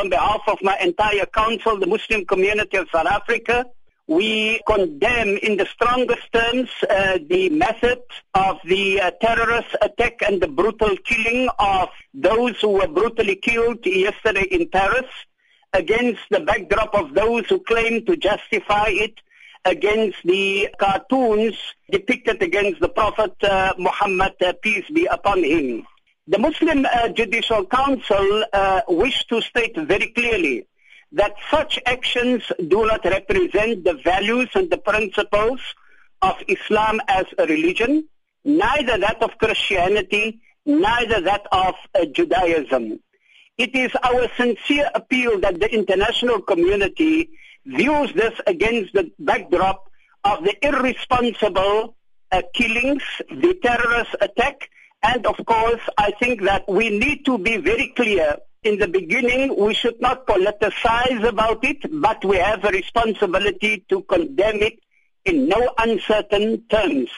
on behalf of my entire council, the Muslim community of South Africa, we condemn in the strongest terms uh, the method of the uh, terrorist attack and the brutal killing of those who were brutally killed yesterday in Paris against the backdrop of those who claim to justify it against the cartoons depicted against the Prophet uh, Muhammad, uh, peace be upon him. The Muslim uh, Judicial Council uh, wish to state very clearly that such actions do not represent the values and the principles of Islam as a religion, neither that of Christianity, neither that of uh, Judaism. It is our sincere appeal that the international community views this against the backdrop of the irresponsible uh, killings, the terrorist attack, and of course, I think that we need to be very clear. In the beginning, we should not politicize about it, but we have a responsibility to condemn it in no uncertain terms.